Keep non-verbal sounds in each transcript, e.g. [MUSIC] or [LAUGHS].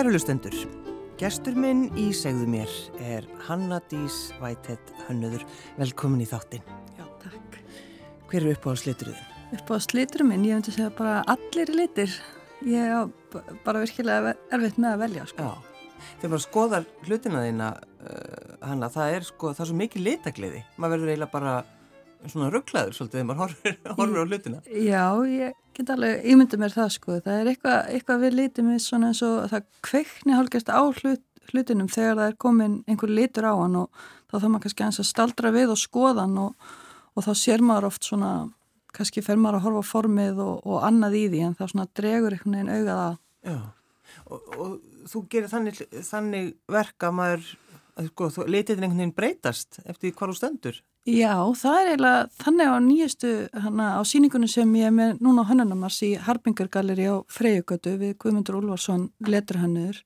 Kæru lustendur, gestur minn í segðu mér er Hanna Dís Vætett Hönnuður. Velkomin í þáttinn. Já, takk. Hver er upp á slituruðin? Upp á sliturum minn, ég myndi segja bara allir litir. Ég á bara virkilega erfitt með að velja, sko. Já, þegar maður skoðar hlutina þína, uh, Hanna, það er sko, það er svo mikið litagliði. Maður verður eiginlega bara svona rugglaður svolítið þegar maður horfir, horfir á hlutina. Já, ég get alveg, ég myndi mér það, sko. Það er eitthvað, eitthvað við litum við svona eins og það kveikni hálfgerst á hlut, hlutinum þegar það er komin einhver litur á hann og þá þarf maður kannski eins að staldra við og skoða hann og, og þá sér maður oft svona kannski fer maður að horfa formið og, og annað í því en það svona dregur einhvern veginn augað að. Já, og, og þú gerir þannig, þannig verka maður, sko, litið einhvern veginn breytast eftir hvað þú stendur. Já, það er eiginlega þannig á nýjastu, hana á síningunni sem ég er með núna á hönnunamars í Harbingargalleri á Freyjugötu við Guðmundur Úlvarsson leturhannur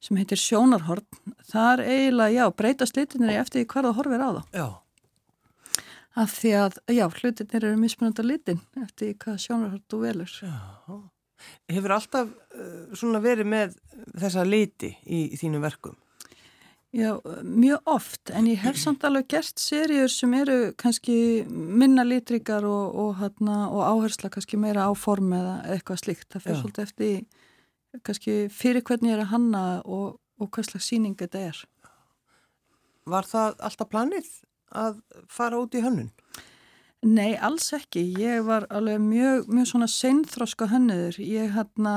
sem heitir Sjónarhorn. Það er eiginlega, já, breytast litinir eftir hvað það horfir á það. Já af því að, já, hlutinir eru mismunandi að litin eftir hvað sjónarhald þú velur. Já, hefur alltaf uh, svona verið með þessa liti í, í þínu verkum? Já, mjög oft, en ég hef samt alveg gert seríur sem eru kannski minna litrikar og, og, hana, og áhersla kannski meira á form eða eitthvað slíkt. Það fyrir svolítið eftir kannski fyrir hvernig ég er að hanna og, og hvað slags síning þetta er. Var það alltaf planið? að fara út í hönnun? Nei, alls ekki. Ég var alveg mjög, mjög svona seinþróska hönnuður. Ég hérna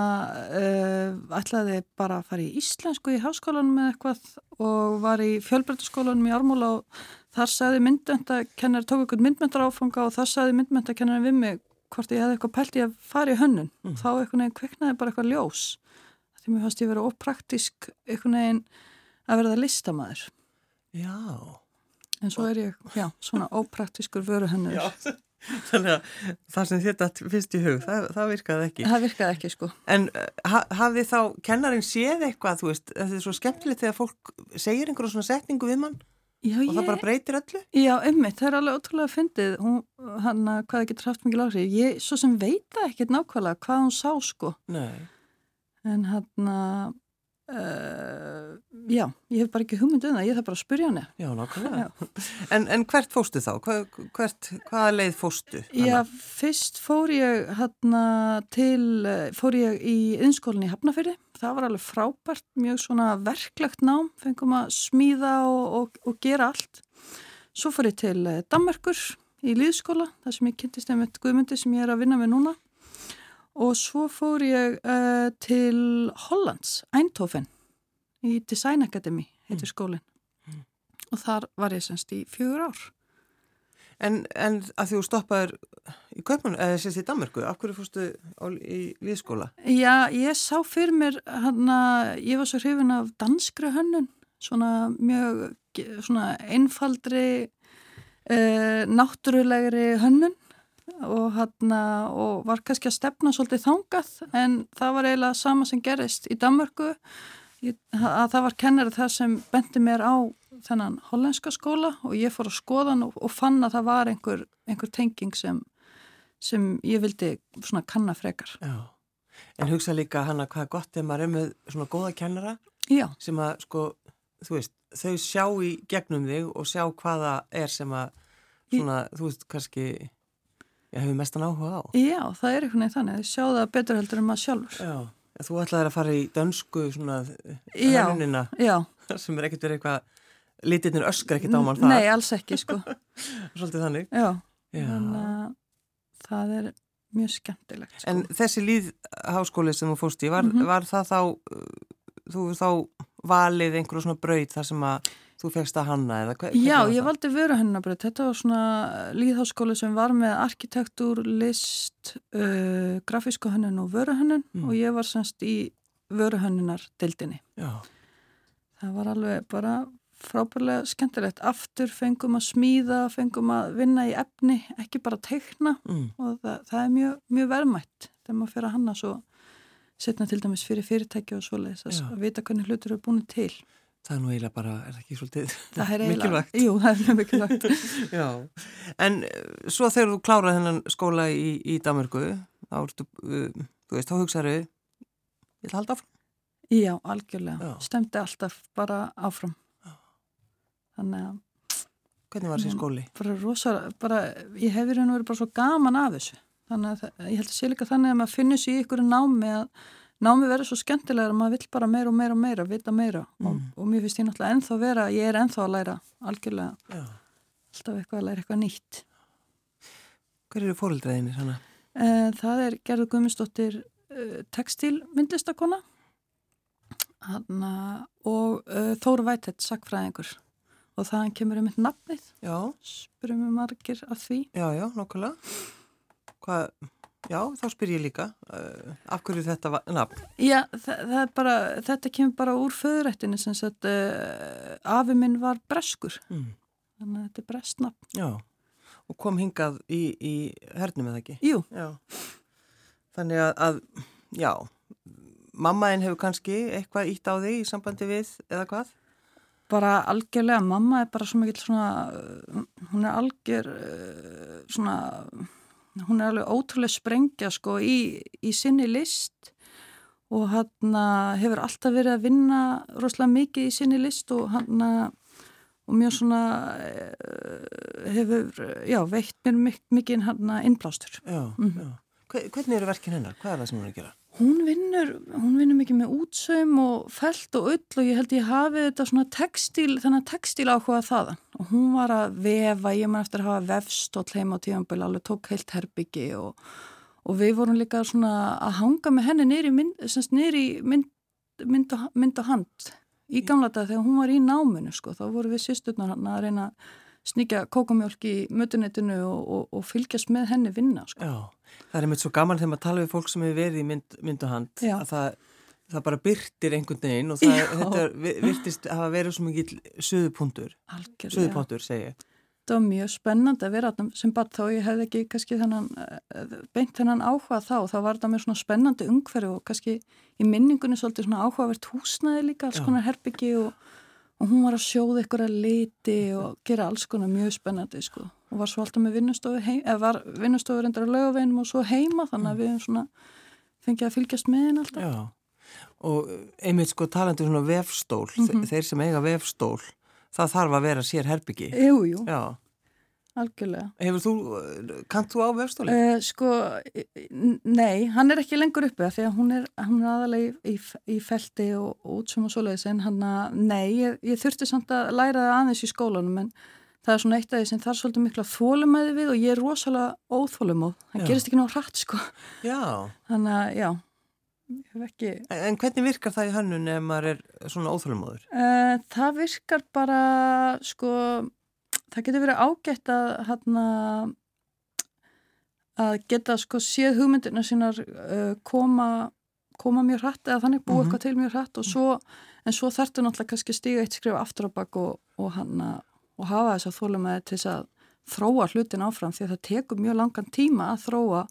uh, ætlaði bara að fara í íslensku í háskólanum með eitthvað og var í fjölbreytaskólanum í Ármúla og þar sagði myndmöndakennar, tók eitthvað myndmöndar áfanga og þar sagði myndmöndakennar við mig hvort ég hefði eitthvað pælt í að fara í hönnun. Mm. Þá eitthvað neginn kveiknaði bara eitthvað ljós. Því mér fannst ég verið ópraktísk eitthvað neginn að verða listamæður. Já en svo er ég, já, svona ópraktískur vöruhennur. Já, [LAUGHS] þannig að það sem þetta fyrst í hug, það, það virkaði ekki. Það virkaði ekki, sko. En uh, ha, hafði þá kennarin séð eitthvað, þú veist, þetta er svo skemmtilegt þegar fólk segir einhverjum svona setningu við mann já, og ég... það bara breytir öllu? Já, ummitt, það er alveg ótrúlega fyndið, hún, hann, hvað það getur haft mikið lágrið. Ég, svo sem veit það ekkert nákvæmlega hvað hún sá, sko. Nei. En hann að Uh, já, ég hef bara ekki hugmyndu um það, ég þarf bara að spurja hana Já, nákvæmlega en, en hvert fóstu þá? Hvert, hvaða leið fóstu? Hana? Já, fyrst fór ég hérna til, fór ég í innskólinni í Hafnafyrði, það var alveg frábært mjög svona verklegt nám fengum að smíða og, og, og gera allt svo fór ég til eh, Dammerkur í Lýðskóla þar sem ég kynntist einmitt Guðmundi sem ég er að vinna með núna og svo fór ég uh, til Hollands, Eindhoven í Design Academy heitir mm. skólinn mm. og þar var ég semst í fjögur ár En, en að þú stoppaður í Kaupan, eða sérst í Danmarku af hverju fórstu í liðskóla? Já, ég sá fyrir mér hana, ég var svo hrifin af danskra hönnun svona mjög svona einfaldri uh, náttúrulegri hönnun og, hana, og var kannski að stefna svolítið þangað en það var eiginlega sama sem gerist í Danmörku að það var kennari það sem bendi mér á þennan hollenska skóla og ég fór að skoða hann og, og fann að það var einhver, einhver tenging sem, sem ég vildi svona kanna frekar. Já, en hugsa líka hana hvað gott er maður með svona góða kennara Já. sem að sko, þú veist, þau sjá í gegnum þig og sjá hvaða er sem að svona, ég... þú veist, kannski ég hefur mestan áhuga á. Já, það er einhvern veginn þannig, þið sjáða betur heldur en maður sjálfur. Já, þú ætlaði að fara í dönsku svona hannunina [LAUGHS] sem er ekkert verið eitthvað, litirnir öskar ekkert á mann það. Nei, alls ekki sko. [LAUGHS] Svolítið þannig. Já, Já. en uh, það er mjög skemmtilegt. Sko. En þessi líðháskóli sem þú fóst í, var, mm -hmm. var það þá, þú þá valið einhverju svona braut þar sem að þú fegst að hanna eða hvað? Já, ég valdi veru hannabröð. Þetta var svona líðháskóli sem var með arkitektúr, list, uh, grafísku hannun og veru hannun mm. og ég var semst í veru hannunar dildinni. Já. Það var alveg bara frábærlega skemmtilegt. Aftur fengum að smíða, fengum að vinna í efni, ekki bara teikna mm. og það, það er mjög, mjög verðmætt þegar maður fyrir að hanna svo setna til dæmis fyrir fyrirtæki og svoleiðis að vita hvernig hlutur eru búin til. Það er nú eiginlega bara, er það ekki svolítið það mikilvægt? Jú, það er mikilvægt. [LAUGHS] Já, en eh, svo þegar þú kláraði þennan skóla í, í Damörgu, þá, uh, veist, þá hugsaðu, ég ætla að halda áfram? Já, algjörlega. Já. Stemdi alltaf bara áfram. Já. Þannig að Hvernig var þessi skóli? bara rosa, bara, ég hef í raun og verið bara svo gaman af þessu. Þannig að ég held að sé líka þannig að maður finnur sér í ykkur námi að námi verður svo skemmtilega að maður vill bara meira og meira og meira, vita meira og, Mm. og mér finnst ég náttúrulega ennþá vera, ég er ennþá að læra algjörlega, Já. alltaf eitthvað að læra eitthvað nýtt. Hver eru fórildræðinir hana? Eh, Það er Gerður Guðmundsdóttir uh, textilmyndlistakona Hanna, og uh, Þóru Vætett, sakfræðingur og þaðan kemur um eitt nafnið spurum við margir af því já, já, nokkulega. Hvað, já, þá spyr ég líka, uh, af hverju þetta var, nafn? Já, er bara, þetta kemur bara úr föðurættinu sem sagt uh, afi minn var breskur Mm. þannig að þetta er brestnafn Já, og kom hingað í, í hernum eða ekki? Jú, Já, þannig að, að já, mammaðin hefur kannski eitthvað ítt á þig í sambandi við eða hvað? bara algjörlega, mamma er bara svo mikill svona, hún er algjör uh, svona, hún er alveg ótrúlega sprengja sko í, í sinni list og hann hefur alltaf verið að vinna rosalega mikið í sinni list og hann og mjög svona uh, hefur, já, veitt mér mik mikið hann innblástur. Já, Mhm. já. Hve- Hvernig eru verkin hennar? Hvað er það sem hún er að gera? Hún vinnur, hún vinnur mikið með útsaum og felt og ull og ég held ég hafi þetta svona textil, þannig að textil áhuga þaðan. Og hún var að vefa, ég man eftir að hafa vefstóll heima á tíðanbölu, alveg tók heilt herbyggi og, og við vorum líka svona að hanga með henni nýri mynd, mynd, og, mynd og hand í gamla dag þegar hún var í náminu sko, þá voru við sýsturnar hann að reyna að sníkja kókumjólk í mötunetinu og, og, og fylgjast með henni vinna sko. Já, það er einmitt svo gaman þegar maður tala við fólk sem hefur verið í mynd, mynd og hand Já. að það, það bara byrtir einhvern veginn og það, Já. þetta vi- virtist hafa verið svo mikið suðupunktur segi ég. þetta var mjög spennandi að vera sem bara þá ég hefði ekki kannski þennan eh, beint þennan áhuga þá þá var þetta mjög spennandi umhverju og kannski í minningunni svolítið svona áhugavert húsnaði líka alls konar herbyggi og, og hún var að sjóða ykkur að liti og gera alls konar mjög spennandi sko. Og var svo alltaf með vinnustofu eða var vinnustofu reyndar á lögaveinum og svo heima þannig að við hefum svona fengið að fylgjast með henn alltaf. Já, og einmitt sko talandi um svona vefstól, Mhm. þeir sem eiga vefstól, það þarf að vera sér herbyggi. Jú, jú, algjörlega hefur þú, kannt þú á vefstóli? Uh, sko, n- nei, hann er ekki lengur uppi því að hún er, er aðalega í, í, í felti og, og útsum og svoleiðis en hann að, nei, ég, ég þurfti samt að læra það aðeins í skólanum en það er svona eitt af því sem þarf svolítið mikla þólumæði við og ég er rosalega óþólumóð, það Já. gerist ekki ná hratt sko, Já, þannig að já, ekki, en en hvernig virkar það í hönnun ef maður er svona óþólumóður? uh, það virkar bara, sko, það getur verið ágætt að hann að geta sko séð hugmyndina sínar uh, koma, koma mjög hratt eða þannig búa Mhm. eitthvað til mjög hratt og svo, en svo þarftu náttúrulega kannski stíga eitt skrifa aftur á bak og, og, og hafa þess að þólum með til þess að þróa hlutin áfram því að það tekur mjög langan tíma að þróa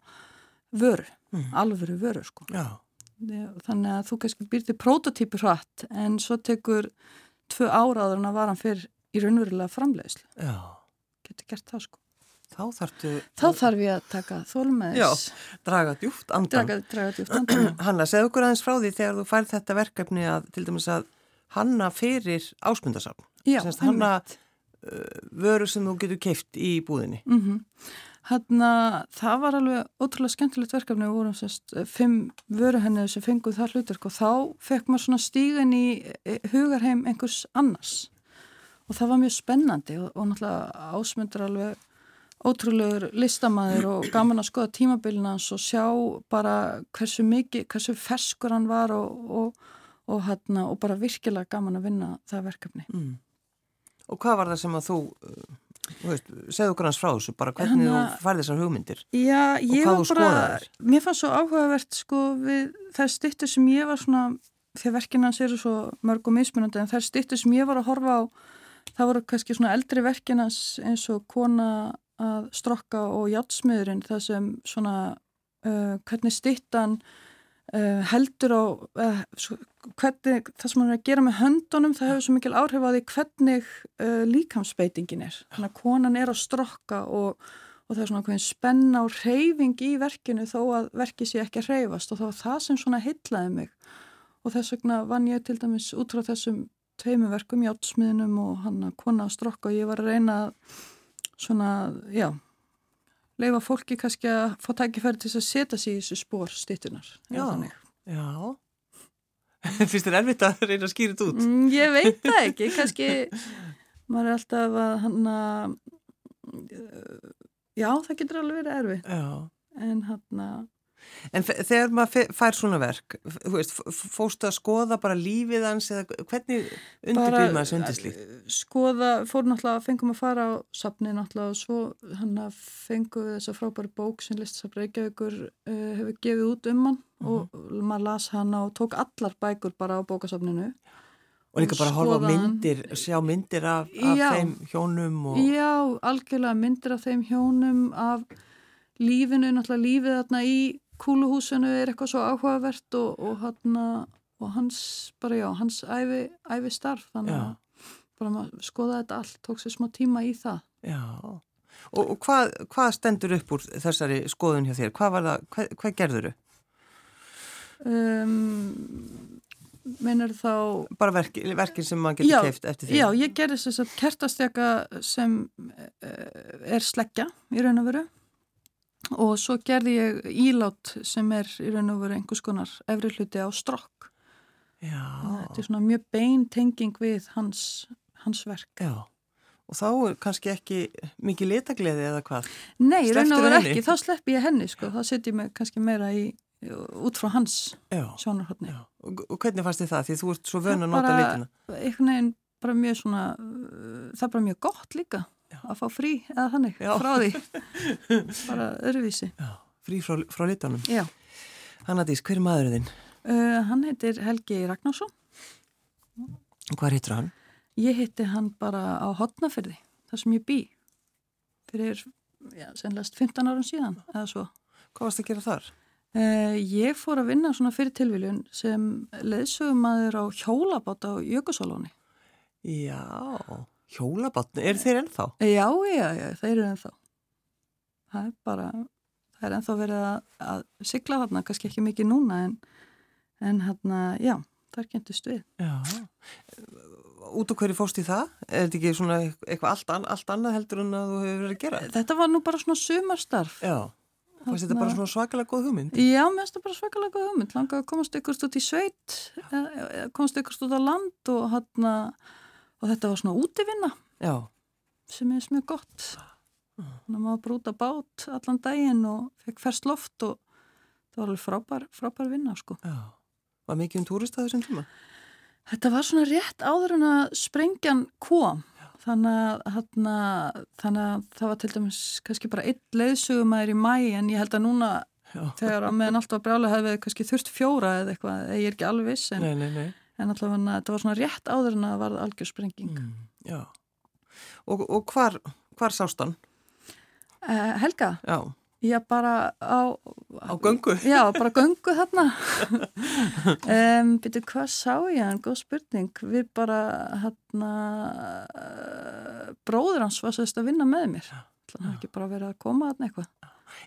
vöru, Mm. alvöru vöru sko. Þannig að þú kannski býr til prototípi hratt en svo tekur tvö áraður en að varan fyrir í raunverulega framleiðslu. já, Getur gert það sko. þá þarf ég að taka þólmeðis. Já, draga djúft andan. Draga, draga djúpt andan. [CLEARS THROAT] Hanna, segð okkur aðeins frá því þegar þú færð þetta verkefni að til dæmis að hanna fyrir ásmundarsafn. Já, Semst hanna uh, vöru sem þú getur keift í búðinni. Mm -hmm. Hanna, það var alveg ótrúlega skemmtilegt verkefni, við vorum sérst fimm vöruhennið sem fenguð það hlutverk og þá fekk maður svona stígan í eh, hugarheim einhvers annars og það var mjög spennandi og, og náttúrulega ásmundur alveg ótrúlegur listamæður og gaman að skoða tímabilina hans og sjá bara hversu mikið, hversu ferskur hann var og, og, og, hana, og bara virkilega gaman að vinna það verkefni. Mm. Og hvað var það sem að þú, uh, þú veist, segð okkur hans frá þessu, bara hvernig Hanna- þú færði þessar hugmyndir? Já, ég hvað þú bara, skoðaðir? mér fannst svo áhugavert sko við þær styrtu sem ég var svona, því að verkinn hans eru svo mörg og mismunandi, en þær styrtu sem ég var að horfa á, það voru kannski svona eldri verkinn hans eins og kona að strokka og játsmiðurinn, það sem svona, uh, hvernig styttan uh, heldur á, uh, hvernig, það sem hann er að gera með höndunum, það hefur svo mikil áhrif á því hvernig uh, líkamsbeitingin er. Þannig að konan er að strokka og og það er svona hvernig spenna og reyfing í verkinu þó að verki sé ekki að reyfast og það var það sem svona heitlaði mig og þess vegna vann ég til dæmis út frá þessum tveimu verkum, játsmiðnum og hann að kona að strokka og ég var að reyna svona, já leifa fólki kannski að fá tækifæri til að setja sig í þessu spór stýttunar. Já, já. [LAUGHS] Fyrst er erfitt að reyna að skýra þetta út? Mm, ég veit það ekki, kannski maður er alltaf að hann að já, það getur alveg verið erfitt. Já. En hann að En þegar maður fær svona verk, fórstu að skoða bara lífið hans eða hvernig undirbyrjum maður þessu undirslíkt? Eh, skoða, fór náttúrulega, fengum að fara á sapni náttúrulega og svo hann að fengu þessa frábæri bók sem listasafn Reykjavíkur uh, hefur gefið út um hann uh -huh. og maður las hann og tók allar bækur bara á bókasafninu. Og líka bara horfa myndir, sjá myndir af, af já, þeim hjónum? Og... Já, algjörlega myndir af þeim hjónum, af lífinu, náttúrulega lífið þarna í kúluhúsinu er eitthvað svo áhugavert og, og, hana, og hans, bara já, hans æfi, æfi starf þannig að bara maður skoða þetta allt, tók sér smá tíma í það. Já, og, og hvað, hvað stendur upp úr þessari skoðun hjá þér? Hvað var það, hvað, hvað gerður þau? Um, meinar þá... Bara verki, verkin sem maður getur keift eftir því? Já, ég gerði þess að kertastjaka sem eh, er sleggja í raun og veru og svo gerði ég ílát sem er í raun og veru einhvers konar efri hluti á strokk. Þetta er svona mjög bein tenging við hans, hans verk. Já, og þá er kannski ekki mikið letagliði eða hvað? Nei, í raun og veru ekki, þá slepp ég henni sko, þá setjum ég kannski meira í út frá hans sjónarhóttni og, og hvernig fannst þið það? Því þú ert svo vön að nota litina. Einhvern veginn bara mjög svona það er bara mjög gott líka. Að fá frí eða þannig Já. frá því [LAUGHS] bara öruvísi Já. Frí frá, frá litunum Já Hannadís, hver er maðurinn þinn? Uh, hann heitir Helgi Ragnarsson Hvað heitir hann? Ég heiti hann bara á hotnaferði þar sem ég bý fyrir, já, sennilegast 15 árum síðan eða svo Hvað varst að gera þar? Uh, ég fór að vinna svona fyrir tilviljun sem leðsögum aður á hjólabátt á Jökulsálóni Já Hjólabátni, er þeir ennþá? Já, já, já, þeir eru ennþá. Það er bara, það er ennþá verið að, að sigla þarna, kannski ekki mikið núna en, en hérna, já, það er gentist við. Já, út á hverju fóst í það? Er þetta ekki svona eitthvað allt, allt annað heldur en að þú hefur verið að gera? Þetta var nú bara svona sumarstarf. Já. Fannst þetta bara svona svakalega góð hugmynd? Já, mér finnst þetta bara svakalega góð hugmynd. Langaði að komast ykkurst út í sveit, komast ykkurst út á land og hérna, og þetta var svona útivinna Já. sem er mjög gott þannig að maður brúta bát allan daginn og fekk ferst loft og það var alveg frábær, frábær vinna sko. Var mikið um túrist að þessum tíma? Þetta var svona rétt áður en að sprengjan kom þannig að, þannig að það var til dæmis kannski bara einn leiðsugumæður í mæ en ég held að núna Já. þegar að meðan allt var brjálega hefði kannski þurft fjóra eða eitthvað, ég er ekki alveg viss en, nei, nei, nei en allavega þetta var svona rétt áður en að það var algjörsprenging mm, Já, og, og hvar, hvar sást hann? Uh, Helga? Já Já, bara á... Á göngu? Já, bara göngu þarna. [LAUGHS] um, Býtu, hvað sá ég hann? Góð spurning. Við bara, hérna, uh, bróður hans var sérst að vinna með mér. Það har ekki bara verið að koma þarna eitthvað.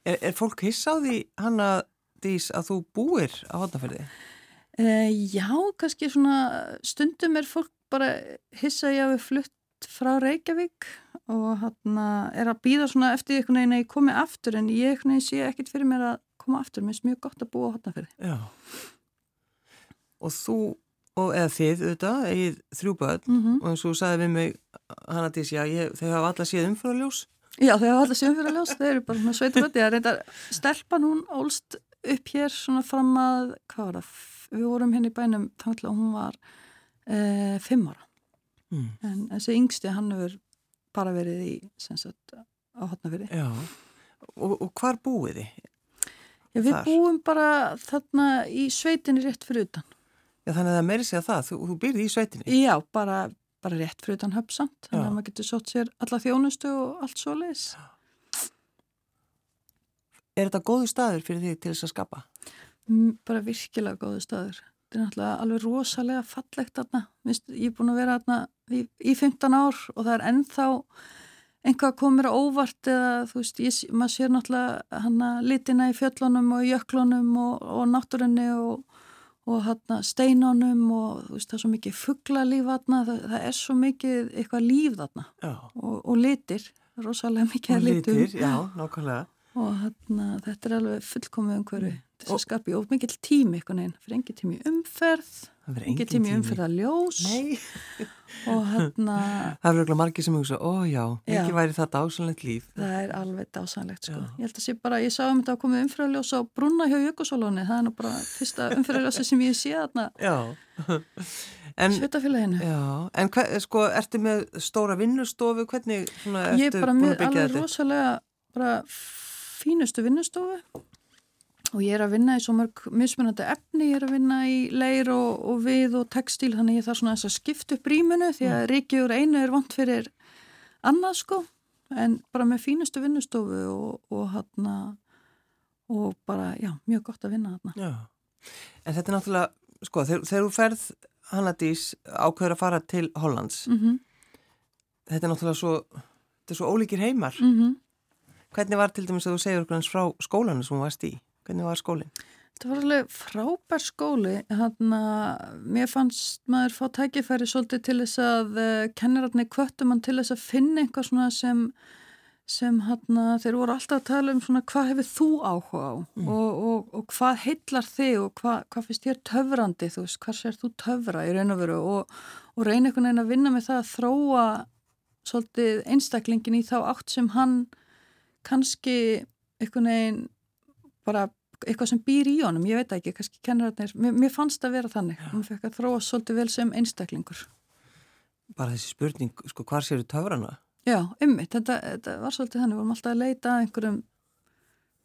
Er, er fólk hiss á því, hanna, Dís, að þú búir á hodnaferði? Uh, já, kannski svona stundum er fólk bara hissa ég að við flutt frá Reykjavík og hann er að býða svona eftir einhvern veginn að ég komi aftur en ég einhvern veginn sé ekkit fyrir mér að koma aftur, mér finnst mjög gott að búa á hotnafyrir. Já, og þú, og eða þið auðvitað, eigið þrjú börn mm -hmm. og eins og sagði við mig, hann að því að þau hafa alla síðan umfyrarljós. Já, þau hafa alla síðan umfyrarljós, þau eru bara svona sveitaböndi, er reynda stelpan hún ólst upp hér svona fram að, hvað var það, við vorum henni hérna bænum til að hún var e, fimm ára mm. en þessi yngsti hann hefur bara verið í sagt, á hotnafyrir Já, og, og hvar búið þið? Já, við Þar? búum bara þarna í sveitinni rétt fyrir utan Já, þannig að það meiri segja það, þú, þú byrði í sveitinni Já, bara, bara rétt fyrir utan höfsamt þannig Já. að maður getur sótt sér alla þjónustu og allt svo leiðis Er þetta góðu staður fyrir því til þess að skapa? Bara virkilega góðu staður. Þetta er náttúrulega alveg rosalega fallegt þarna, ég er búin að vera þarna í, í 15 ár og það er ennþá einhvað komir óvart eða þú veist, ég, maður sér náttúrulega hana litina í fjöllunum og jöklunum og, og náttúrunni og, og hérna steinunum og þú veist það er svo mikið fugglalíf þarna, það, það er svo mikið eitthvað líf þarna. Og, og litir, rosalega mikið nákvæmlega. Og hérna þetta er alveg fullkomið umhverfi. til þess að skapi og mikið tími eitthvað neinn, fyrir engi tími umferð, Það engi tími umferð að ljós Nei, [LAUGHS] og hérna það eru ekki margir sem hugsa, ó já, Já. ekki væri þetta ásanlegt líf. það er alveg dásanlegt sko. Já. Ég held að sé bara, ég sá um þetta að komið umferðarljós á brunna hjá Jökulsólóni, það er nú bara fyrsta [LAUGHS] umferðarljósi sem ég sé þarna Já, [LAUGHS] en, Svitafélaginu. já, en hver, sko, ertu með stóra vinnustofu, hvernig svona, Ég ertu er bara búin með að byggja alveg þetta? rosalega bara fínustu vinnustofu og ég er að vinna í svo mörg mismunandi efni, ég er að vinna í leir og, og við og textíl þannig ég þarf svona þess að skipta upp rýmunu því Mm. að ríki úr einu er vant fyrir annað sko en bara með fínustu vinnustofu og, og hann og bara, já, mjög gott að vinna þarna. Já, en þetta er náttúrulega, sko, þegar, þegar þú ferð Hannadís ákveður að fara til Hollands, Mm þetta er náttúrulega svo, þetta er svo ólíkir heimar. -hmm. Hvernig var til dæmis að þú segir okkur hans frá skólanum sem þú varst í? Hvernig var skólinn? Það var alveg frábær skóli, hann að mér fannst maður fá tækifæri svolítið til þess að uh, kennararni kvöttum hann til þess að finna eitthvað svona sem, sem hann að þeir voru alltaf að tala um svona hvað hefur þú áhuga á? Og, og, og hvað heillar þig og hvað, hvað finnst þér töfrandi, þú veist, hvað sér þú töfra í raun og veru? Og, og reyna einhvern veginn að vinna með það að þróa svolítið einstaklingin í þá átt sem hann kannski einhvern veginn bara eitthvað sem býr í honum, ég veit ekki, kannski kennararnir, mér, mér fannst það að vera þannig, hann fekk að þróa svolítið vel sem einstaklingur. Bara þessi spurning, sko, hvar séu töfrana? Já, ymmið, þetta, þetta var svolítið þannig, við vorum alltaf að leita einhverjum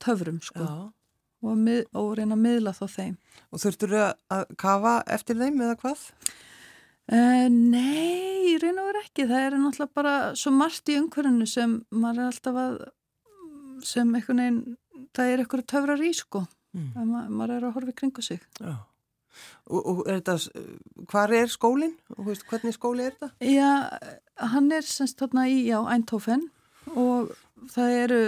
töfrum, sko, og, mið, og reyna að miðla þá þeim. Og þurftur þau að kafa eftir þeim eða hvað? Uh, nei, og veru ekki, það er náttúrulega bara svo margt í umhverjunu sem maður er alltaf að, sem einhvern veginn, það er einhverju töfrar í, sko, Mm. Ma, maður er að horfa í kringu sig. Já. Og, og er þetta, hvar er skólinn? Hvernig skóli er þetta? Já, hann er semst þarna í, Eindhoven og það eru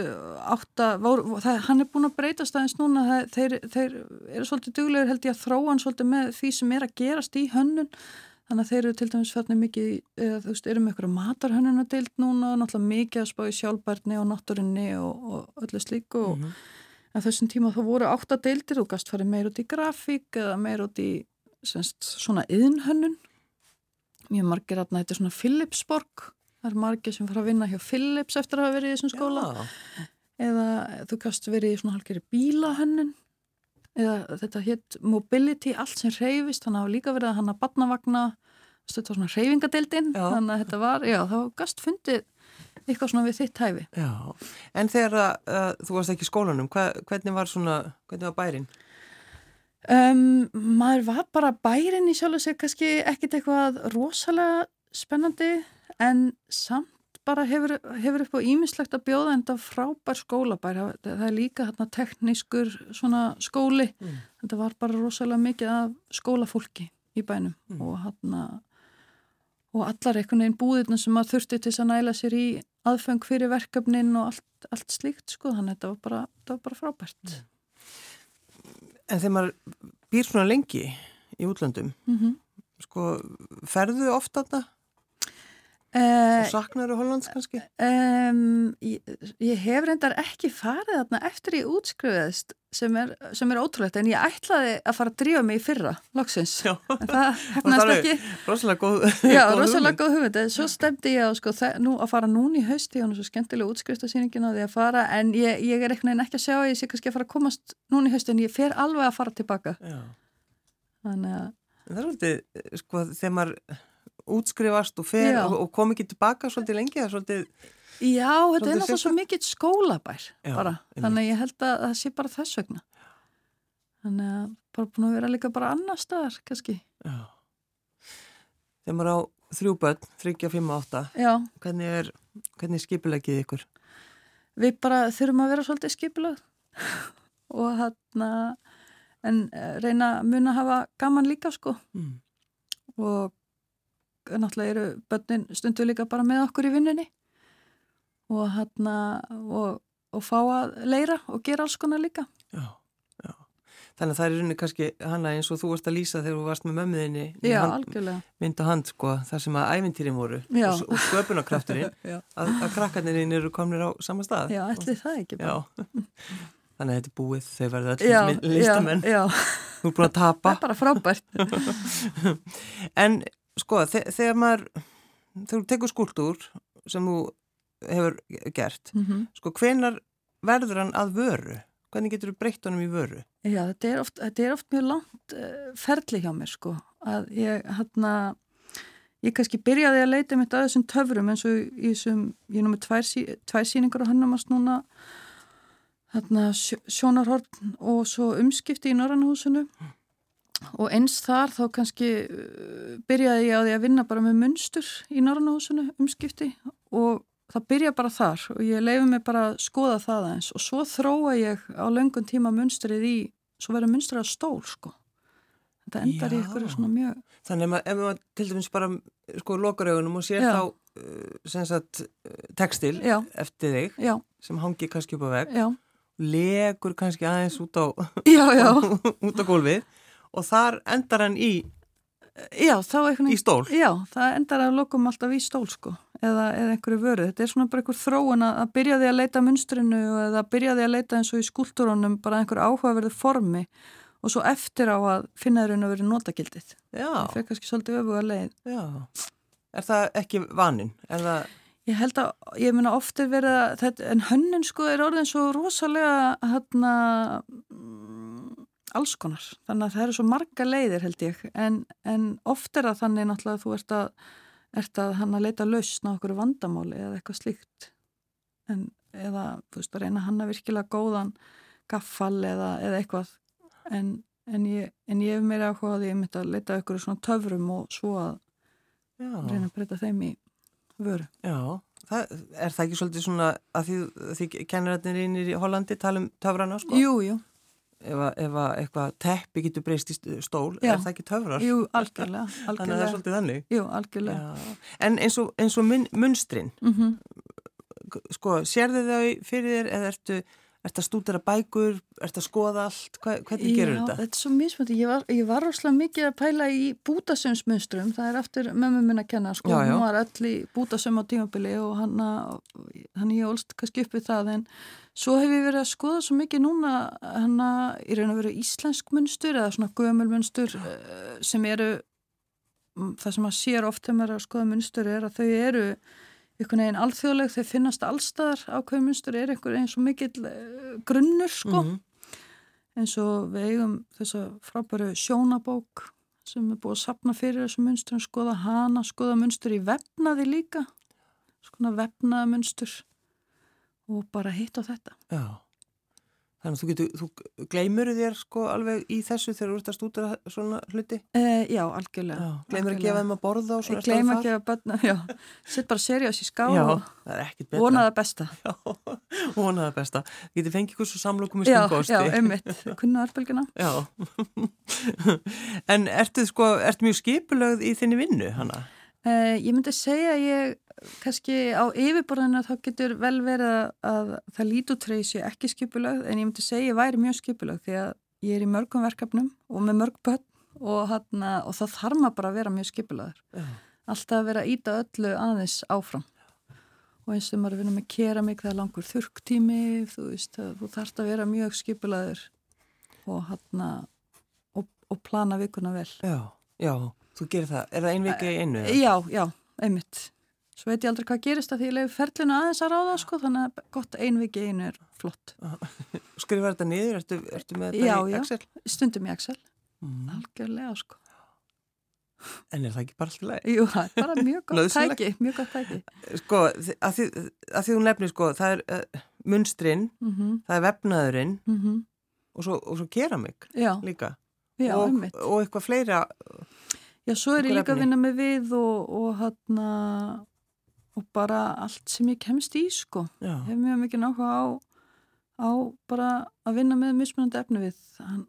átta, vor, það, hann er búin að breytast aðeins núna, það, þeir, þeir eru svolítið duglegur held ég að þróa hann svolítið með því sem er að gerast í hönnun þannig að þeir eru til dæmis fjarnir mikið, eða, þú veist, eru með eitthvað matarhönnuna deilt núna og náttúrulega mikið að spá í sjálfbærni og náttúrinni og, og öllu slíku og Mhm. En þessum tíma þá voru átta deildir og gast farið meir út í grafík eða meir út í semst, svona yðnhönnun. Mjög margir að þetta er svona Philipsborg. Það er margir sem fara að vinna hjá Philips eftir að hafa verið í þessum skóla. Já. Eða þú gast verið í svona halgeri bílahönnun. Eða þetta hétt mobility, allt sem reyfist. Þannig að hafa líka verið að hann að badnavagna. Þetta var svona reyfingadeildin. Þannig að þetta var, já, þá gast fundið eitthvað svona við þitt hæfi. Já, en þegar að, að þú varst ekki í skólanum, hva, hvernig var svona, hvernig var bærin? Um, maður var bara bærin í sjálf og sér kannski ekkit eitthvað rosalega spennandi en samt bara hefur, hefur upp á ímislegt að bjóða en þetta frábær skólabær það, er líka hérna teknískur svona skóli Mm. þetta var bara rosalega mikið af skólafólki í bænum Mm. og hérna og allar einhvern veginn búðirna sem maður þurfti til að næla sér í aðfeng fyrir verkefnin og allt, allt slíkt sko þannig að þetta var bara, þetta var bara frábært En þegar maður býr svona lengi í útlöndum, mm -hmm. sko, ferðu ofta þarna uh, og saknaru Hollands kannski? Um, ég, ég hef reyndar ekki farið þarna eftir ég útskrifaðist sem er, sem er ótrúlegt en ég ætlaði að fara að drífa mig í fyrra loksins, Já. en það hefnast ekki. Rosalega góð, Já, góð rosalega góð hugmynd, svo stemdi ég á sko, nú að fara núna í hausti hún er svo skemmtilega útskriftasýningin á því að fara en ég, ég er eitthvað ekki að sjá að ég sé kannski að fara að komast núna í hausti en ég fer alveg að fara tilbaka. Já, þannig að, það er svolítið, sko, þegar maður útskrifast og fer og, og kom ekki tilbaka svolítið lengi, það er svolítið, já, þetta er náttúrulega svo mikill skólabær Já, bara, þannig að ég held að það sé bara þess vegna. Þannig að bara búin að vera líka bara annar staðar kannski, já. Þegar maður á þrjú börn, þryggja, fimm og átta, já. hvernig er, hvernig er skipulegið ykkur? við bara þurfum að vera svolítið skipulög [LAUGHS] og hann en eh, reyna að muna að hafa gaman líka sko. Mm. og náttúrulega eru börnin stundu líka bara með okkur í vinnunni og hann og, og fá að leira og gera alls konar líka Já, já. þannig að það er rauninni kannski hana eins og þú varst að lýsa þegar þú varst með mömmuðinni Já, algjörlega. Mynd og hand, sko, þar sem að ævintýrin voru og, og sköpunarkrafturinn [LAUGHS] að, að krakkarnirinn eru komnir á sama stað. Já, ætli það ekki [LAUGHS] þannig að þetta er búið, þau verða allir listamenn. Já, já. Þú er búin að tapa. [LAUGHS] Það er bara frábært. en, sko, þe þegar maður, þegar þú tekur skúltúr sem þú hefur gert, Mm -hmm. sko, hvenar verður hann að vöru? Hvernig getur þú breytt honum í vöru? Já, þetta er oft, þetta er oft mjög langt uh, ferli hjá mér sko að ég hérna ég kannski byrjaði að leita mitt að þessum töfrum eins og ég er nú með tvær, sí, tvær síningar á hannumast núna hérna sjónarhorn og svo umskipti í Norrannahúsinu og eins þar þá kannski uh, byrjaði ég á því að vinna bara með munstur í Norrannahúsinu umskipti og það byrja bara þar og ég leiði mig bara að skoða það eins og svo þróa ég á löngun tíma munstrið í, svo verður munstrið að stól sko. Þetta endar Já. í ykkur svona mjög... Þannig að ef maður til dæmis bara sko lokar augunum og sér Já. þá uh, sem sagt uh, textil Já. eftir þig sem hangi kannski upp á veg já, legur kannski aðeins út á, já, já, [LAUGHS] út á gólfið og þar endar hann í, já, í stól. Já, það endar að lokum alltaf í stól sko eða, eða einhverju vöru. Þetta er svona bara einhver þróun að, að byrja því að leita að munstrinu eða byrja því að leita eins og í skúltúrunum bara einhver áhugaverðu formi og svo eftir á að finna þeirra að vera notagildið. Það fyrir kannski svolítið öfuga leið. já. Er það ekki vaninn? Það, Ég held að, ég meina oft er verið að, þetta, en hönnun sko er orðin svo rosalega hérna alls konar. Þannig að það eru svo marga leiðir held ég, en, en oft er það þannig náttúrulega að þú ert að, ert að hann að leita lausn á okkur vandamáli eða eitthvað slíkt. En, eða, þú veist, að reyna hann að virkilega góðan gaffal eða, eða eitthvað. En, en, ég, en ég hef meira áhuga að ég myndi að leita okkur svona töfrum og svo að já, reyna að breyta þeim í vöru. já. Það, er það ekki svolítið svona að því, því kennarætnir í Hollandi tala um töfrana, sko? Jú, jú. Ef, ef að eitthvað teppi getur breyst í st- stól, Já. er það ekki töfrar? Jú, algjörlega, Þannig að það er algjörlega. svolítið þannig. Jú, algjörlega. Já. En eins og, eins og mun, munstrin, Mm sko, sérðu þau fyrir þér eða ertu, ertu að stúdera bækur, ertu að skoða allt, Hva, hvernig gerur Já, þetta? þetta er svo mismöndi. Ég var, ég var rosalega mikið að pæla í bútasömsmunstrum. Það er eftir mömmu minn að kenna. Sko, Já, já. hún var öll í bútasöm á tímabili og hann, hann ég ólst kannski upp við það. En svo hef ég verið að skoða svo mikið núna hann í raun og veru íslensk munstur eða svona gömul munstur eh, sem eru, það sem að sér oft þegar maður er að skoða munstur er að þau eru einhvern veginn alþjóðleg, þau finnast allstaðar ákveðum munstur er einhver eins og mikill uh, grunnur sko Mhm. eins og við eigum þessa frábæru sjónabók sem er búið að sapna fyrir þessu munstur skoða hana, skoða munstur í vefnaði líka skona vefnaða munstur og bara hitt á þetta Já. Þannig að þú getur, þú gleymur þér sko alveg í þessu þegar þú ert að stúdera svona hluti? e, Já, algjörlega Já. Gleymur að gefa þeim að borða og svona staðar ekki að bönna, já, sitt bara seriós í ská Já, og það ekkit betra. vona það besta [LAUGHS] Já, vona það besta. Getur fengið svo samlokum í Já, stungosti. já, einmitt, kunna arbelgina Já. [LAUGHS] en ertu sko, ertu mjög skipulögð í þinni vinnu, hana? Uh, ég myndi segja að ég kannski á yfirborðinu þá getur vel verið að, að það lítutreið sé ekki skipulögð en ég myndi segja að ég væri mjög skipulögð því að ég er í mörgum verkefnum og með mörg börn og, hana, og það þarf maður bara að vera mjög skipulöður. Já. Alltaf að vera að íta öllu aðeins áfram og eins og maður er að vinna með keramik það er langur þurktími, þú þú þarfst að vera mjög skipulöður og, og, og plana vikuna vel. Já, já, þú gerir það. Er það ein vika í einu? eða? Já, já, einmitt. Svo veit ég aldrei hvað gerist að því ég leiði ferlinu aðeins að ráða sko, þannig að gott ein viki einu er flott. [LAUGHS] Skrifar þetta niður? Ertu, ertu með þetta Já, í já. Excel? Stundum í Excel, Mm. algjörlega sko. En er það ekki bara alltaf leið? Jú, það er bara mjög gott tæki, mjög gott tæki. Sko, þi- að því, að því þú nefnir sko, það er uh, munstrinn, Mm -hmm, það er vefnaðurinn mm -hmm. og svo, svo keramik Já, líka. já, og, og eitthvað fleira. Já, svo er ég líka að vinna með við og, og hann og bara allt sem ég kemst í sko. Já, hef mjög mikið náhuga á, á bara að vinna með mismunandi efni við. Hann,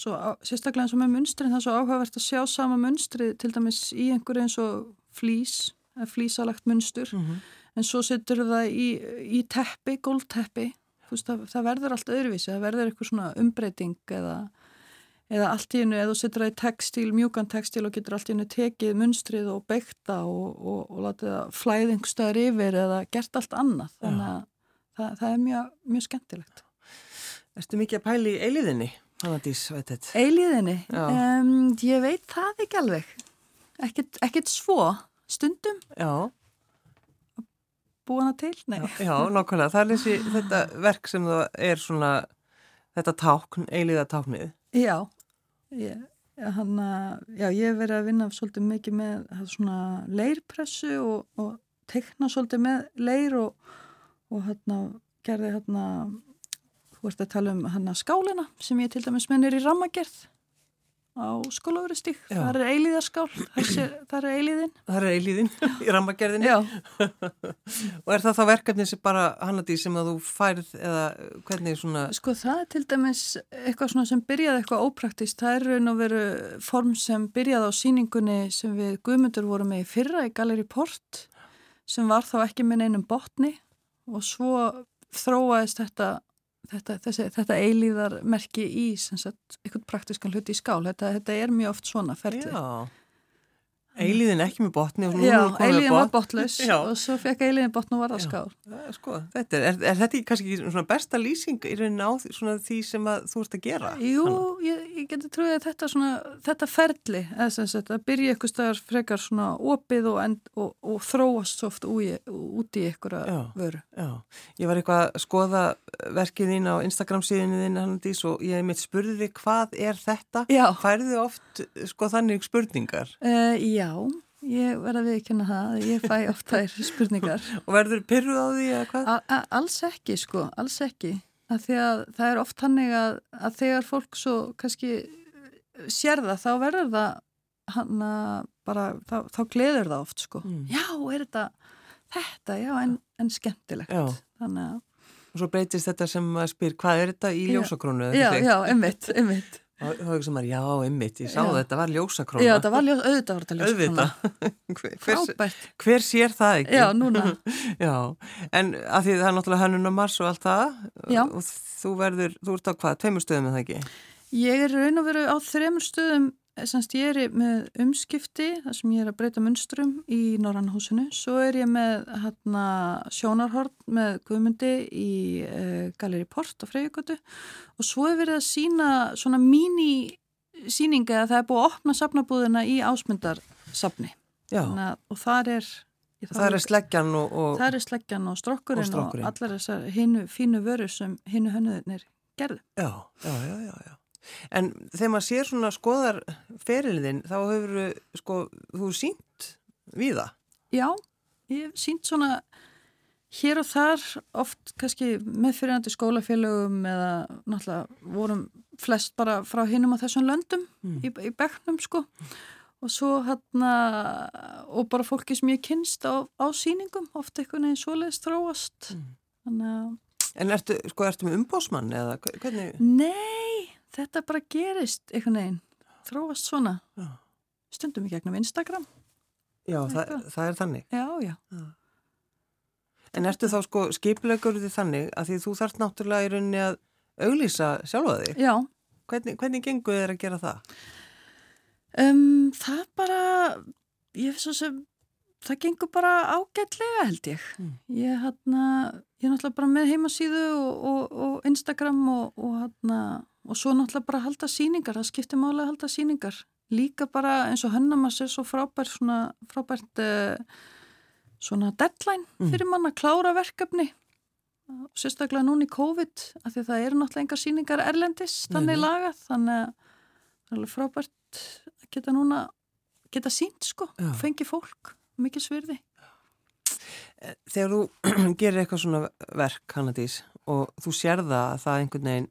svo, á, sérstaklega eins og með munstrin, það er svo áhugavert að sjá sama munstri til dæmis í einhverju eins og flís, eða flísalagt munstur, mm en svo setur það í, í teppi, gólteppi. Veist, það, það verður allt öðruvísi, það verður eitthvað svona umbreyting eða eða allt í hennu, eða þú setur það í textíl, mjúkan textíl og getur allt í hennu tekið munstrið og beigta og, og, og látið það flæðingstöður yfir eða gert allt annað. Þannig að það, það er mjög, mjög skemmtilegt. Erstu mikið að pæli í eiliðinni, Hannadís? Eiliðinni? Um, ég veit það ekki alveg. Ekkert, ekkert svo, stundum. Já. Búana til? Nei. Já, nákvæmlega. Það er þessi, þetta verk sem það er svona, þetta tákn, eiliðatáknið. Já, ég, hana, já, ég hef verið að vinna svolítið mikið með leirpressu og, og tekna svolítið með leir og, og hérna gerði hérna, þú ert að tala um hérna skálina sem ég til dæmis mennir í rammagerð á skólaverustík, það er eilíðarskál það er eilíðin. Það er eilíðin [LAUGHS] í rammagerðinni. [LAUGHS] Og er það þá verkefni sem bara Hannadí sem að þú færð eða hvernig svona sko það er til dæmis eitthvað svona sem byrjaði eitthvað ópraktist það er raun og veru form sem byrjaði á síningunni sem við guðmundur vorum með í fyrra í Galeri Port sem var þá ekki með einum botni. Og svo þróaðist þetta þetta, þessi, þetta eilíðarmerki í sagt, eitthvað praktiskan hluti í skál. Þetta, þetta er mjög oft svona ferli Já Eiliðin ekki með botni Já, eiliðin var botlaus og svo fekk eiliðin botn og var það skál sko, þetta er, er, er þetta kannski svona besta lýsing í rauninni á því, því sem þú ert að gera? Jú, ég, ég geti trúið að þetta, svona, þetta ferli að byrja eitthvað staðar frekar svona opið og, end, og, og þróast soft út í einhverja vöru Já, ég var eitthvað að skoða verkið þín á Instagram síðinu þín Hannandís, og ég hef mitt spurði hvað er þetta? Já. Færðu oft sko þannig spurningar? Uh, já Já, ég verða að viðkynna það, ég fæ oft þær spurningar. [LAUGHS] Og verður pyrruð á því eða hvað? A, alls ekki sko, alls ekki. Að því að það er oft hannig að, að þegar fólk svo kannski sér það, þá verður það hann að bara, þá, þá gleður það oft sko. Mm. Já, er þetta, þetta, já, en, en skemmtilegt. Já. Þannig að... Og svo breytist þetta sem að spyr, hvað er þetta í ljósakrónu? Já, já, einmitt, einmitt. Og þá ekki sem að, já, ymmit, ég sá já. þetta var ljósakróna. Já, þetta var ljós, auðvitað var þetta ljósakróna. [LAUGHS] Frábært. Hver sér það ekki? Já, núna. [LAUGHS] já, en að því það er náttúrulega hannun á mars og allt það. Já. Og þú verður, þú ert á hvað, tveimur stöðum eða ekki? Ég er raun og veru á þreimur stöðum Semst ég er með umskipti þar sem ég er að breyta munstrum í Norrannhúsinu. Svo er ég með hérna, sjónarhort með guðmundi í uh, Galeri Port á Freyjögötu og svo er verið að sína svona mínisýninga að það er búið að opna safnabúðina í ásmundarsafni. Og þar er... Það er sleggjan og, og... Það er sleggjan og strokkurinn og, strokkurinn. og allar þessar hinnu fínu vöru sem hinnu hönnuðinir gerðu. Já, já, já, já, já. En þegar maður sér svona skoðar ferilinn þá hefur sko, þú sínt við það? Já, ég hef sínt svona hér og þar oft kannski meðfyrirandi skólafélögum eða náttúrulega vorum flest bara frá hinnum á þessum löndum mm. í, í begnum sko og svo hérna og bara fólki sem ég kynst á, á síningum ofta einhvern veginn svoleiðist þróast mm. þannig að En ertu, sko, ertu með umbósmann eða hvernig? Nei þetta bara gerist einhvern veginn, þróast svona. Já. stundum í gegnum Instagram. Já, það, það er þannig. Já, já, já. En ertu þá sko skiplegur því þannig að því þú þarfst náttúrulega í rauninni að auglýsa sjálfa þig? Já. Hvernig, hvernig gengur þér að gera það? Um, það bara ég finnst svo sem það gengur bara ágætlega held ég. Mm. ég, hana, ég er náttúrulega bara með heimasíðu og, og, og Instagram og, og hérna og svo náttúrulega bara halda síningar, það skiptir málega að halda síningar líka bara eins og Hönnamas er svo frábært svona, frábært uh, svona deadline mm. fyrir mann að klára verkefni og sérstaklega núni í COVID af því það eru náttúrulega engar síningar erlendis þannig lagað, þannig að það er frábært að geta núna geta sínt sko, Já. fengi fólk mikið svirði eh, Þegar þú [CLEARS THROAT] gerir eitthvað svona verk, Hannadís og þú sér það að það einhvern veginn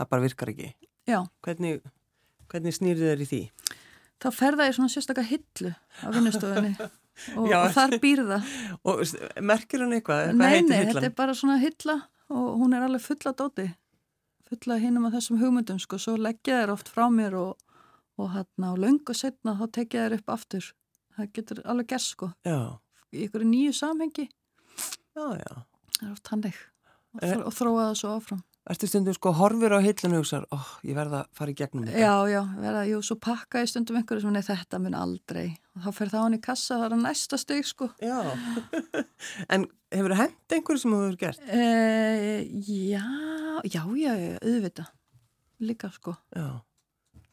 það bara virkar ekki. Já. Hvernig, hvernig snýrið þér í því? Þá ferða ég svona sérstaklega hillu á vinnustofunni [LAUGHS] og, og þar býrða. Og merkir hann eitthvað? Hvað nei, nei, þetta er bara svona hilla og hún er alveg fulla dóti. Fulla hinnum af þessum hugmyndum sko, svo leggja þér oft frá mér og, og hérna á laungu setna þá tekja þér upp aftur. Það getur alveg gerð sko. Já. Í ykkur nýju samhengi. Já, já. Það er oft hannig og, og þróa það svo áfram. Ertu stundum sko horfir á hillinu og hugsaður, oh, ég verða að fara í gegnum þetta. Já, já, verða, jú, svo pakka ég stundum einhverju sem er þetta mun aldrei. Og þá fer það hann í kassa, það er að næsta steg, sko. Já, [LAUGHS] en hefur það hendt einhverju sem þú hefur gert? E, já, já, já, auðvitað. Líka, sko. Já.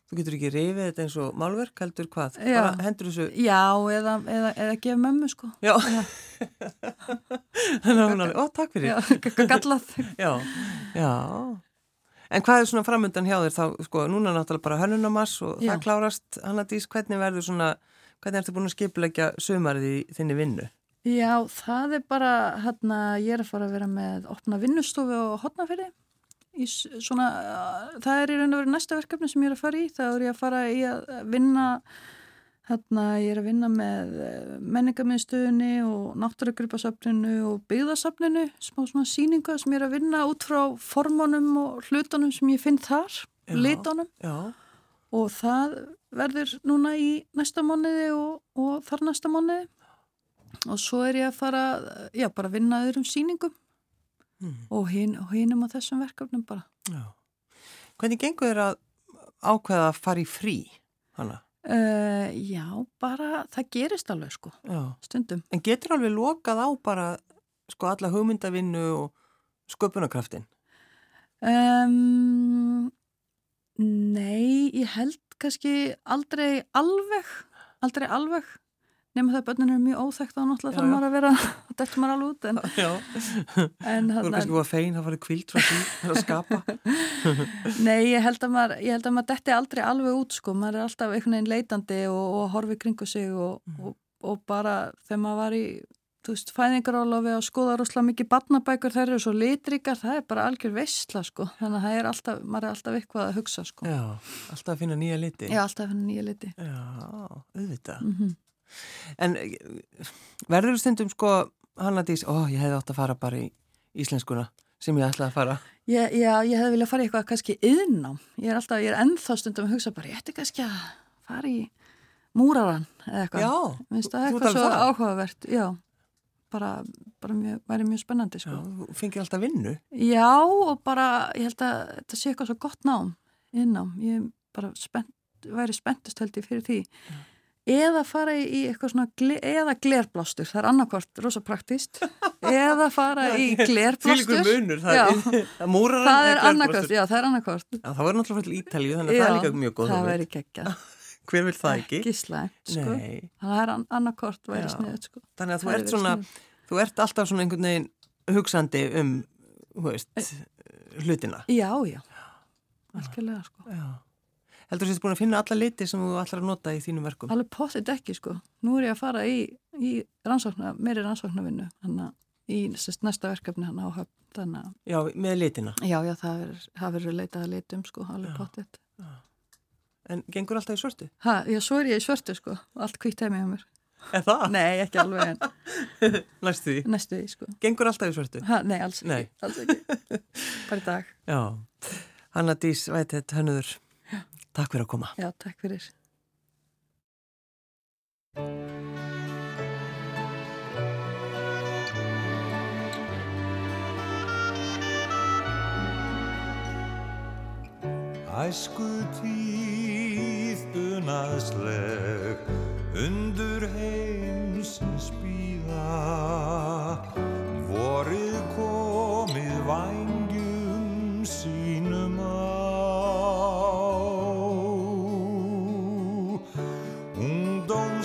Þú getur ekki reyfið þetta eins og málverk, heldur hvað? Já. Bara hendur þessu... Já, eða, eða, eða gefa mömmu, sko. Já. [LAUGHS] Þannig að hún alveg, ó, takk fyrir. Já, gallað. [LAUGHS] Já, já. En hvað er svona framöndan hjá þér þá, sko, núna náttúrulega bara hönnunumass og Já. það klárast, Hannadís, hvernig verður svona, hvernig ertu búin að skipulegja sömarið í þinni vinnu? Já, það er bara, hérna, ég er að fara að vera með opna vinnustofu og hotnafyrði. Svona, uh, það er í raun og veru næsta verkefni sem ég er að fara í. Það er ég að fara í að vinna, hérna, ég er að vinna með eh, menningarmiðstöðunni og náttúrugrupasafninu og byggðasafninu, smá svona síninga sem ég er að vinna út frá formunum og hlutunum sem ég finn þar, Já. litunum. Já, Og það verður núna í næsta mánuði og, og þar næsta mánuði. Og svo er ég að fara, já, bara að vinna öðrum síningum Mm. og, hin, og hinum þessum verkefnum bara. já. Hvernig gengur þér að ákveða að fara í frí, Hanna? Uh, já, bara það gerist alveg sko, Já. stundum. En getur alveg lokað á bara, sko, alla hugmyndavinnu og sköpunarkraftin? Um, nei, ég held kannski aldrei alveg, aldrei alveg, nema það að börnin eru mjög óþekkt og náttúrulega þarf já. maður að vera, [LAUGHS] það dættur maður alveg út, en, Já. en Þú er kannski búið að fein að fara kvilt frá því að skapa. [LAUGHS] Nei, ég held að maður, ég held að maður detti aldrei alveg út sko, maður er alltaf einhvern veginn leitandi og, og horfi kringu sig og, og, og bara þegar maður var í, þú veist, fæðingarálofi og skoða rosalega mikið barnabækur, þær eru svo litrikar, það er bara algjör veistla sko, þannig að er alltaf, maður er alltaf eitthvað að hugsa sko. Já, alltaf að finna nýja liti. Já, alltaf henni nýja liti. Já, auðvitað. Mm En eh, verður þú stundum sko, Hanna Dís, ó, ég hefði átt að fara bara í íslenskuna sem ég ætlaði að fara. ég, já, ég hefði viljað fara í eitthvað kannski yðnám, ég er alltaf, ég er ennþá stundum að hugsa bara, ég ætti kannski að fara í múraran eða eitthvað. Já, Minnst þú ert eitthvað alveg svo áhugavert, já, bara, bara mjög, væri mjög spennandi, Já, sko. þú fengir alltaf vinnu. Já, og bara, ég held að þetta sé eitthvað svo gott nám, innám, ég er bara spennt, væri spenntust held ég fyrir því. Eða fara í, eitthvað svona, gle, eða glerblástur, það er annarkvort rosa praktist, eða fara í [LAUGHS] glerblástur. Munur, það Já. er, það er annarkvort, já, það er annarkort. Já, það verður náttúrulega fyrir Ítalíu, þannig að það er líka mjög góð. það væri geggja. [LAUGHS] Hver vil það ekki? Ekki slæmt, sko. Það er annarkort væri Já. sniðið, sko. þannig að þú ert svona, þú ert alltaf svona einhvern veginn hugsandi um, veist, hlutina. Já, já, algjörlega, sko. Já. Heldur þú sést búin að finna alla liti sem þú ætlar að nota í þínum verkum? Alveg potið ekki sko. Nú er ég að fara í, í rannsóknar, meiri rannsóknarvinnu þannig að í sest, næsta verkefni hann á höfn. Þannig að, Já, með litina. já, já, það verður- leitað að litum sko, alveg potið. En gengur alltaf í svörtu? Ha, já, svo er ég í svörtu sko, allt kvítt heimi hjá mér. Er það? Nei, ekki alveg en [LAUGHS] Næstu því. næstu því sko. Gengur alltaf í svörtu? Ha, nei, alls ekki. Alls ekki. Bara í dag. [LAUGHS] Já. Hanna Dís Vætið Hönnuður, takk fyrir að koma. Já, takk fyrir. Æsku tíð unaðsleg undur heimsins býða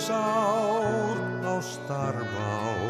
ungdómsár á starfál ó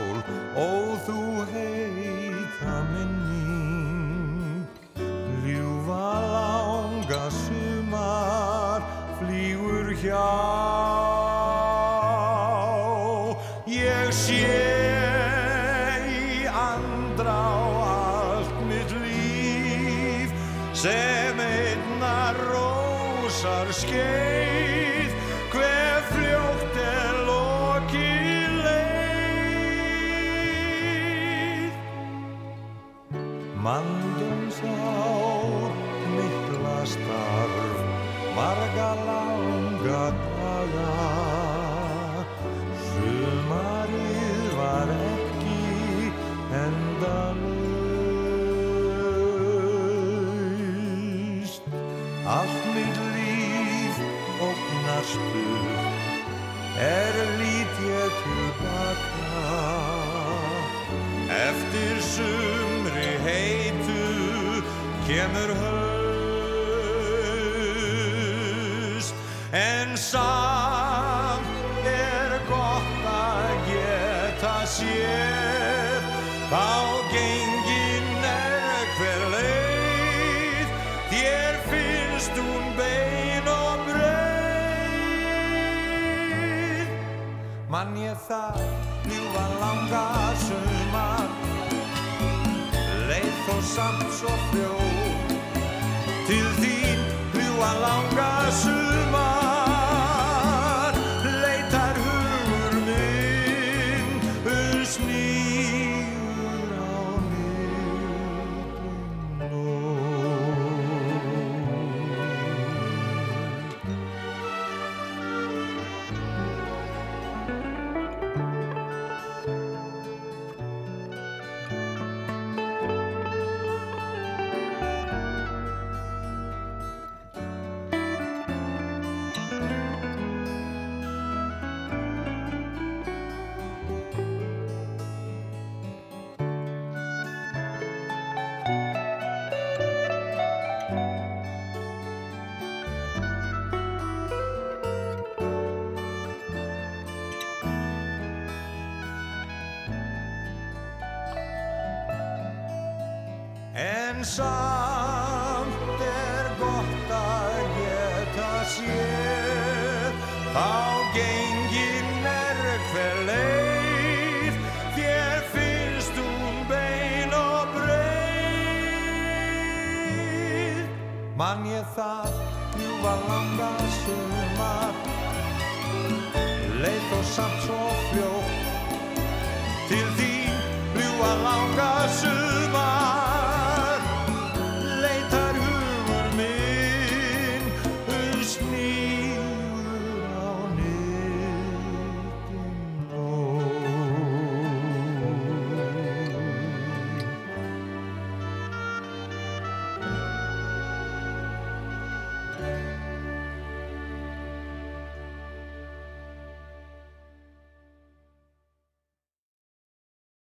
en samt er gott að geta sér þá gengin er hver leið. Þér finnst hún bein og breið. Mann ég það ljúfa langa sumar. Leið þó samt svo fljó til þín ljúfa langa sumar en samt er gott að geta sér þá gengin er hver leið þér finnst hún um bein og breið. Mann ég það njú var landa sumar. Leið og samt svo fljótt. Til því njú var langa sumar